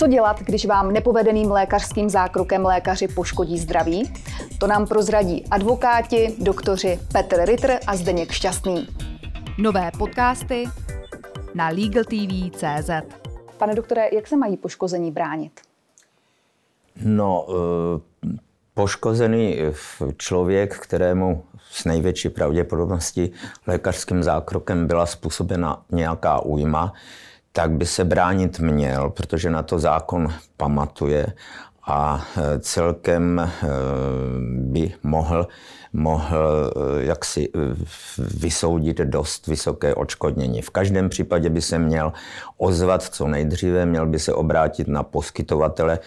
Co dělat, když vám nepovedeným lékařským zákrokem lékaři poškodí zdraví? To nám prozradí advokáti, doktoři Petr Ritter a Zdeněk Šťastný. Nové podcasty na LegalTV.cz Pane doktore, jak se mají poškození bránit? No, eh, poškozený člověk, kterému s největší pravděpodobností lékařským zákrokem byla způsobena nějaká újma, tak by se bránit měl, protože na to zákon pamatuje a e, celkem e, by mohl, mohl e, jaksi vysoudit dost vysoké odškodnění. V každém případě by se měl ozvat co nejdříve, měl by se obrátit na poskytovatele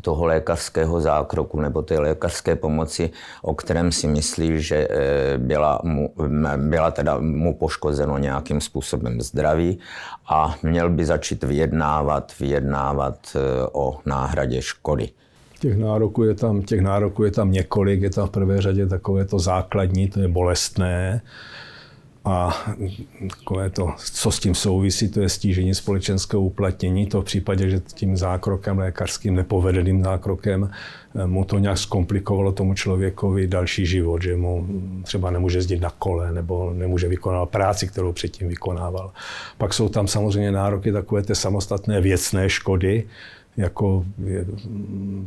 toho lékařského zákroku nebo té lékařské pomoci, o kterém si myslí, že byla mu, byla teda mu poškozeno nějakým způsobem zdraví a měl by začít vyjednávat, vyjednávat o náhradě škody. Těch nároků, je tam, těch nároků je tam několik, je tam v prvé řadě takové to základní, to je bolestné. A takové to, co s tím souvisí, to je stížení společenského uplatnění. To v případě, že tím zákrokem lékařským, nepovedeným zákrokem, eh, mu to nějak zkomplikovalo tomu člověkovi další život, že mu třeba nemůže jezdit na kole nebo nemůže vykonávat práci, kterou předtím vykonával. Pak jsou tam samozřejmě nároky takové té samostatné věcné škody, jako je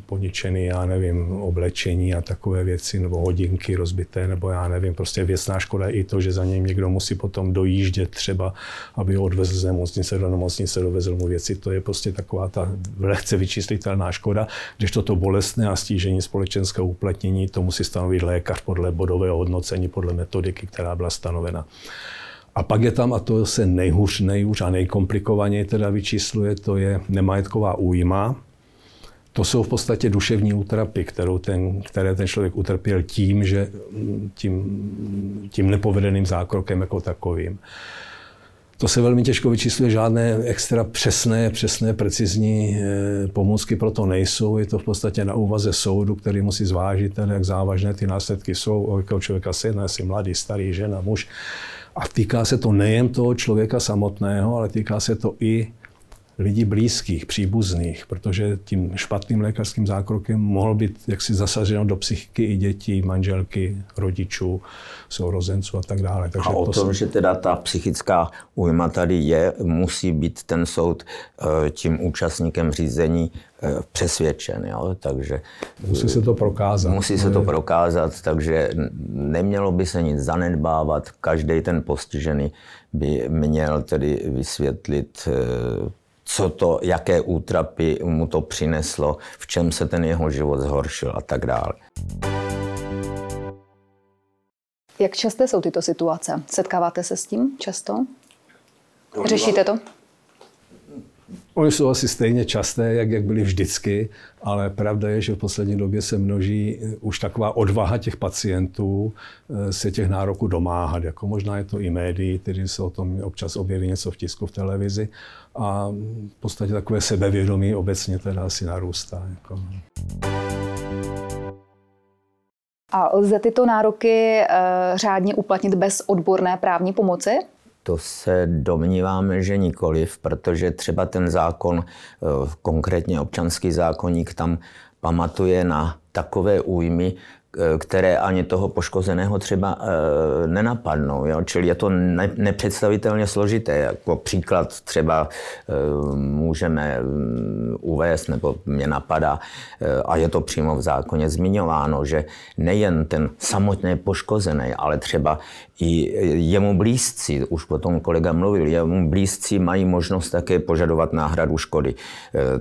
poničený, já nevím, oblečení a takové věci, nebo hodinky rozbité, nebo já nevím, prostě věcná škoda i to, že za něm někdo musí potom dojíždět třeba, aby ho odvezl z nemocnice do nemocnice, dovezl mu věci, to je prostě taková ta lehce vyčíslitelná škoda, když toto bolestné a stížení společenského uplatnění, to musí stanovit lékař podle bodového hodnocení, podle metodiky, která byla stanovena. A pak je tam, a to se nejhůř, nejhůř a nejkomplikovaněji teda vyčísluje, to je nemajetková újma. To jsou v podstatě duševní útrapy, kterou ten, které ten člověk utrpěl tím, že tím, tím nepovedeným zákrokem jako takovým. To se velmi těžko vyčísluje, žádné extra přesné, přesné, precizní eh, pomůcky pro to nejsou. Je to v podstatě na úvaze soudu, který musí zvážit, jak závažné ty následky jsou, o jakého člověka se jedná, jestli mladý, starý, žena, muž. A týká se to nejen toho člověka samotného, ale týká se to i lidí blízkých, příbuzných, protože tím špatným lékařským zákrokem mohl být jaksi zasaženo do psychiky i dětí, manželky, rodičů, sourozenců a tak dále. Takže a o tom, to že teda ta psychická újma tady je, musí být ten soud eh, tím účastníkem řízení eh, přesvědčen. Jo? Takže, musí se to prokázat. Musí se to prokázat, takže nemělo by se nic zanedbávat. Každý ten postižený by měl tedy vysvětlit eh, co to, jaké útrapy mu to přineslo, v čem se ten jeho život zhoršil a tak dále. Jak časté jsou tyto situace? Setkáváte se s tím často? Řešíte to? Oni jsou asi stejně časté, jak, jak byly vždycky, ale pravda je, že v poslední době se množí už taková odvaha těch pacientů eh, se těch nároků domáhat. Jako možná je to i médií, kteří se o tom občas objeví něco v tisku, v televizi a v podstatě takové sebevědomí obecně teda asi narůstá. Jako. A lze tyto nároky e, řádně uplatnit bez odborné právní pomoci? To se domníváme, že nikoliv, protože třeba ten zákon, eh, konkrétně občanský zákonník, tam pamatuje na takové újmy, které ani toho poškozeného třeba e, nenapadnou. Jo? Čili je to ne, nepředstavitelně složité. Jako příklad třeba e, můžeme mm, uvést, nebo mě napadá, e, a je to přímo v zákoně zmiňováno, že nejen ten samotný poškozený, ale třeba i jemu blízcí, už o tom kolega mluvil, jemu blízcí mají možnost také požadovat náhradu škody.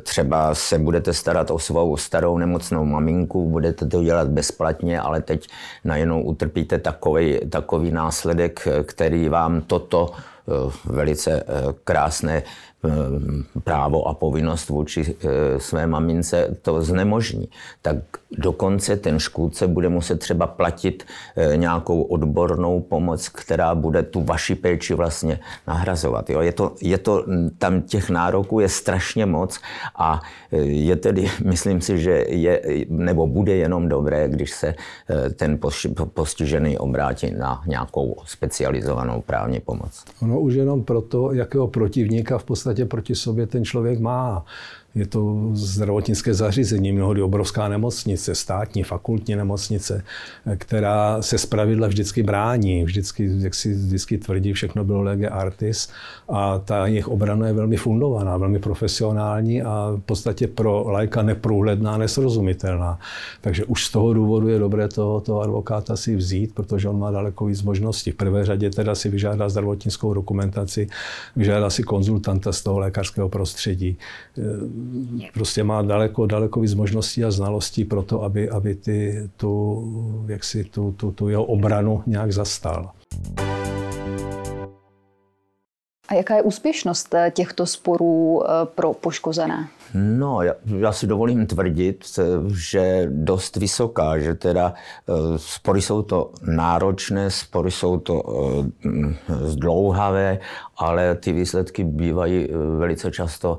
Třeba se budete starat o svou starou nemocnou maminku, budete to dělat bezplatně, špatně, ale teď najednou utrpíte takový, takový následek, který vám toto eh, velice eh, krásné Eh, právo a povinnost vůči své mamince to znemožní, tak dokonce ten škůdce bude muset třeba platit eh, nějakou odbornou pomoc, která bude tu vaši péči vlastně nahrazovat. Jo? Je, to, je to, tam těch nároků je strašně moc a je tedy, myslím si, že je, nebo bude jenom dobré, když se ten postižený obrátí na nějakou specializovanou právní pomoc. Ono už jenom proto, jakého protivníka v podstatě proti sobě ten člověk má. Je to zdravotnické zařízení, mnohdy obrovská nemocnice, státní, fakultní nemocnice, která se zpravidla vždycky brání, vždycky, jak si vždycky tvrdí, všechno bylo lege artis a ta jejich obrana je velmi fundovaná, velmi profesionální a v podstatě pro lajka neprůhledná, nesrozumitelná. Takže už z toho důvodu je dobré toho, toho advokáta si vzít, protože on má daleko víc možností. V prvé řadě teda si vyžádá zdravotnickou dokumentaci, vyžádá si konzultanta z toho lékařského prostředí prostě má daleko, daleko víc možností a znalostí pro to, aby, aby ty, tu, jak si, tu, tu, tu jeho obranu nějak zastal. A jaká je úspěšnost eh, těchto sporů eh, pro poškozené? No, já, já si dovolím tvrdit, že dost vysoká, že teda eh, spory jsou to náročné, spory jsou to zdlouhavé, ale ty výsledky bývají velice často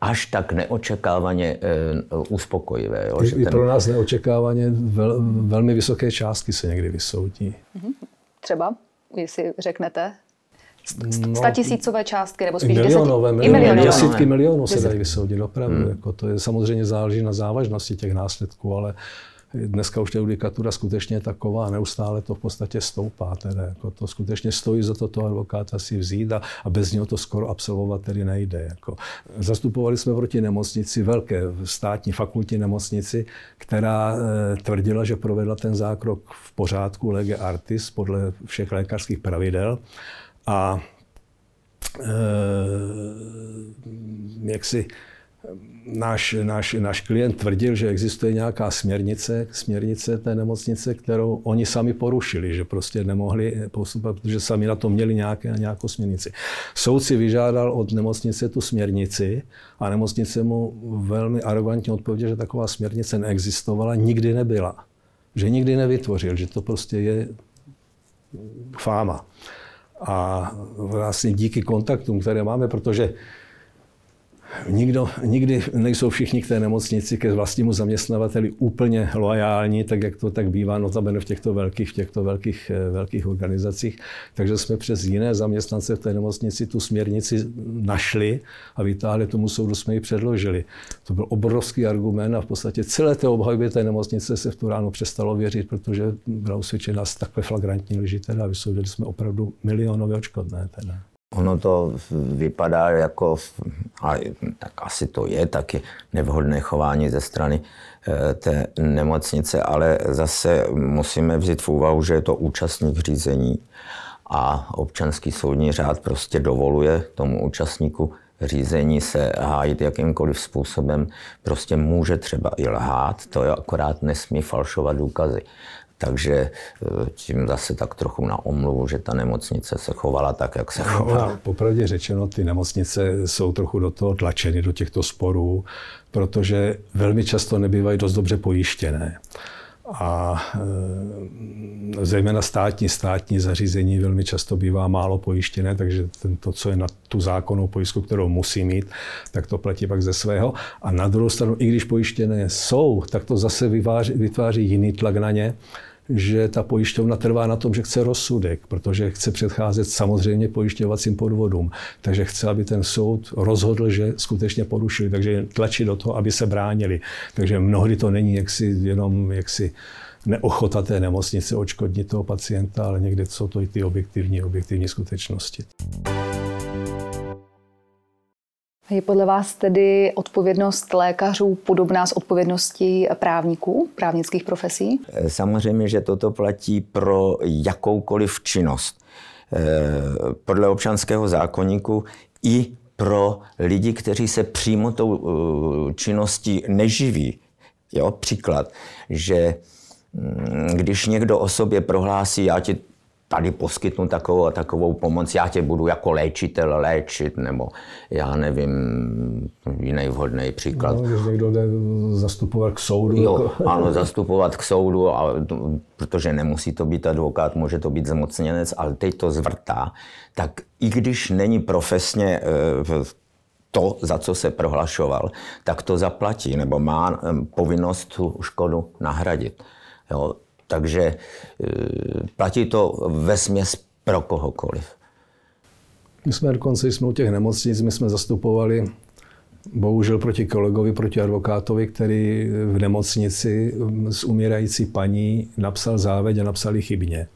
až tak neočekávaně uh, uspokojivé. Jo, že I ten... pro nás neočekávaně vel, velmi vysoké částky se někdy vysoudí. Mhm. Třeba, jestli řeknete? No, tisícové částky, nebo spíš milionové, deset, milionové. Desítky milionů se dají vysoudit, opravdu. Hmm. Jako to je samozřejmě záleží na závažnosti těch následků, ale Dneska už ta judikatura skutečně taková, neustále to v podstatě stoupá. Teda, jako to skutečně stojí za to toho advokáta si vzít a, a bez něho to skoro absolvovat tedy nejde. Jako. Zastupovali jsme proti nemocnici, velké státní fakultní nemocnici, která e, tvrdila, že provedla ten zákrok v pořádku lege artis podle všech lékařských pravidel. A e, jak si náš, náš, náš klient tvrdil, že existuje nějaká směrnice, směrnice té nemocnice, kterou oni sami porušili, že prostě nemohli postupovat, protože sami na to měli nějaké, nějakou směrnici. Soud si vyžádal od nemocnice tu směrnici a nemocnice mu velmi arrogantně odpověděl, že taková směrnice neexistovala, nikdy nebyla. Že nikdy nevytvořil, že to prostě je fáma. A vlastně díky kontaktům, které máme, protože Nikdo, nikdy nejsou všichni k té nemocnici, ke vlastnímu zaměstnavateli úplně loajální, tak jak to tak bývá notabene v těchto velkých, v těchto velkých, eh, velkých organizacích. Takže jsme přes jiné zaměstnance v té nemocnici tu směrnici našli a vytáhli tomu soudu jsme ji předložili. To byl obrovský argument a v podstatě celé té obhajbě té nemocnice se v tu ránu přestalo věřit, protože byla usvědčena z takové flagrantní lži teda a vysoudili jsme opravdu milionové očkodné. Teda. Ono to vypadá jako, a tak asi to je taky nevhodné chování ze strany eh, té nemocnice, ale zase musíme vzít v úvahu, že je to účastník řízení a občanský soudní řád prostě dovoluje tomu účastníku řízení se hájit jakýmkoliv způsobem, prostě může třeba i lhát, to je akorát nesmí falšovat důkazy. Takže eh, tím zase tak trochu na omluvu, že ta nemocnice se chovala tak, jak se chovala. No, popravdě řečeno, ty nemocnice jsou trochu do toho tlačeny, do těchto sporů, protože velmi často nebývají dost dobře pojištěné. A e, zejména státní, státní zařízení velmi často bývá málo pojištěné, takže to, co je na tu zákonnou pojistku, kterou musí mít, tak to platí pak ze svého. A na druhou stranu, i když pojištěné jsou, tak to zase vytváří, vytváří jiný tlak na ně, že ta pojišťovna trvá na tom, že chce rozsudek, protože chce předcházet samozřejmě pojišťovacím podvodům. Takže chce, aby ten soud rozhodl, že skutečně porušili, takže tlačí do toho, aby se bránili. Takže mnohdy to není jaksi jenom jaksi neochota té nemocnice očkodnit toho pacienta, ale někdy jsou to i ty objektivní, objektivní skutečnosti. Je podle vás tedy odpovědnost lékařů podobná s odpovědností právníků, právnických profesí? Samozřejmě, že toto platí pro jakoukoliv činnost. Eh, podle občanského zákonníku i pro lidi, kteří se přímo tou eh, činností neživí. Jo, příklad, že mm, když někdo o sobě prohlásí, já ti tady poskytnu takovou a takovou pomoc, já tě budu jako léčitel léčit, nebo já nevím, jiný vhodný příklad. No, když někdo jde zastupovat k soudu. Jo, jako... ano, zastupovat k soudu, a, protože nemusí to být advokát, může to být zmocněnec, ale teď to zvrtá, tak i když není profesně eh, to, za co se prohlašoval, tak to zaplatí, nebo má eh, povinnost tu škodu nahradit. Jo, takže e, platí to ve směs pro kohokoliv. My jsme dokonce, jsme u těch nemocnic, my jsme zastupovali bohužel proti kolegovi, proti advokátovi, který v nemocnici s umírající paní napsal závěť a napsali chybně.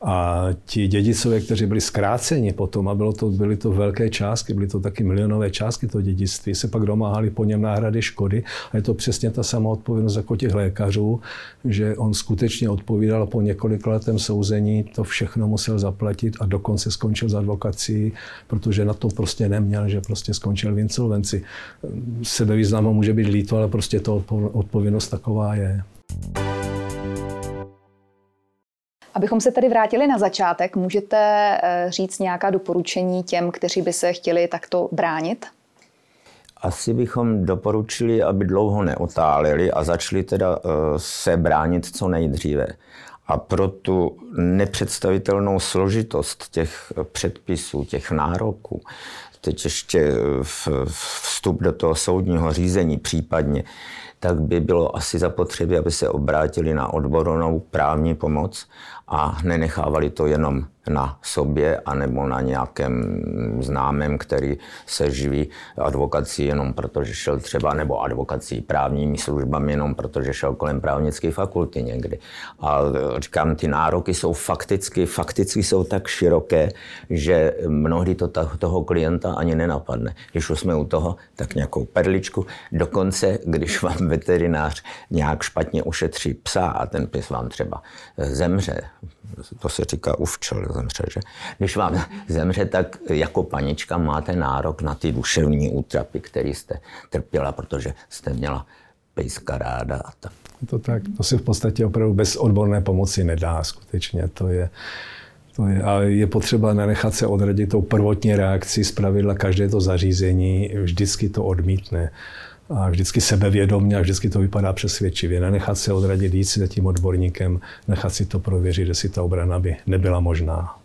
A ti dědicové, kteří byli zkráceni potom, a bylo to, byly to velké částky, byly to taky milionové částky, to dědictví, se pak domáhali po něm náhrady škody. A je to přesně ta samá odpovědnost jako těch lékařů, že on skutečně odpovídal po několik letem souzení, to všechno musel zaplatit a dokonce skončil s advokací, protože na to prostě neměl, že prostě skončil v insolvenci. Sebevýznam může být líto, ale prostě to odpovědnost taková je. Abychom se tedy vrátili na začátek, můžete eh, říct nějaká doporučení těm, kteří by se chtěli takto bránit? Asi bychom doporučili, aby dlouho neotáleli a začali teda eh, se bránit co nejdříve. A pro tu nepředstavitelnou složitost těch předpisů, těch nároků, teď ještě vstup do toho soudního řízení případně, tak by bylo asi zapotřebí, aby se obrátili na odbornou právní pomoc a nenechávali to jenom na sobě anebo na nějakém známém, který se živí advokací jenom protože šel třeba, nebo advokací právními službami jenom protože šel kolem právnické fakulty někdy. A říkám, ty nároky jsou fakticky, fakticky jsou tak široké, že mnohdy to toho klienta ani nenapadne. Když už jsme u toho, tak nějakou perličku. Dokonce, když vám veterinář nějak špatně ušetří psa a ten pes vám třeba zemře, to se říká uvčel, zemře, že? Když vám zemře, tak jako panička máte nárok na ty duševní útrapy, které jste trpěla, protože jste měla pejska ráda a tak. To tak, to se v podstatě opravdu bez odborné pomoci nedá skutečně. To je, to je, a je potřeba nenechat se odradit tou prvotní reakcí. Z pravidla každé to zařízení vždycky to odmítne a vždycky sebevědomně a vždycky to vypadá přesvědčivě. Nenechat se odradit, jít si za tím odborníkem, nechat si to prověřit, jestli ta obrana by nebyla možná.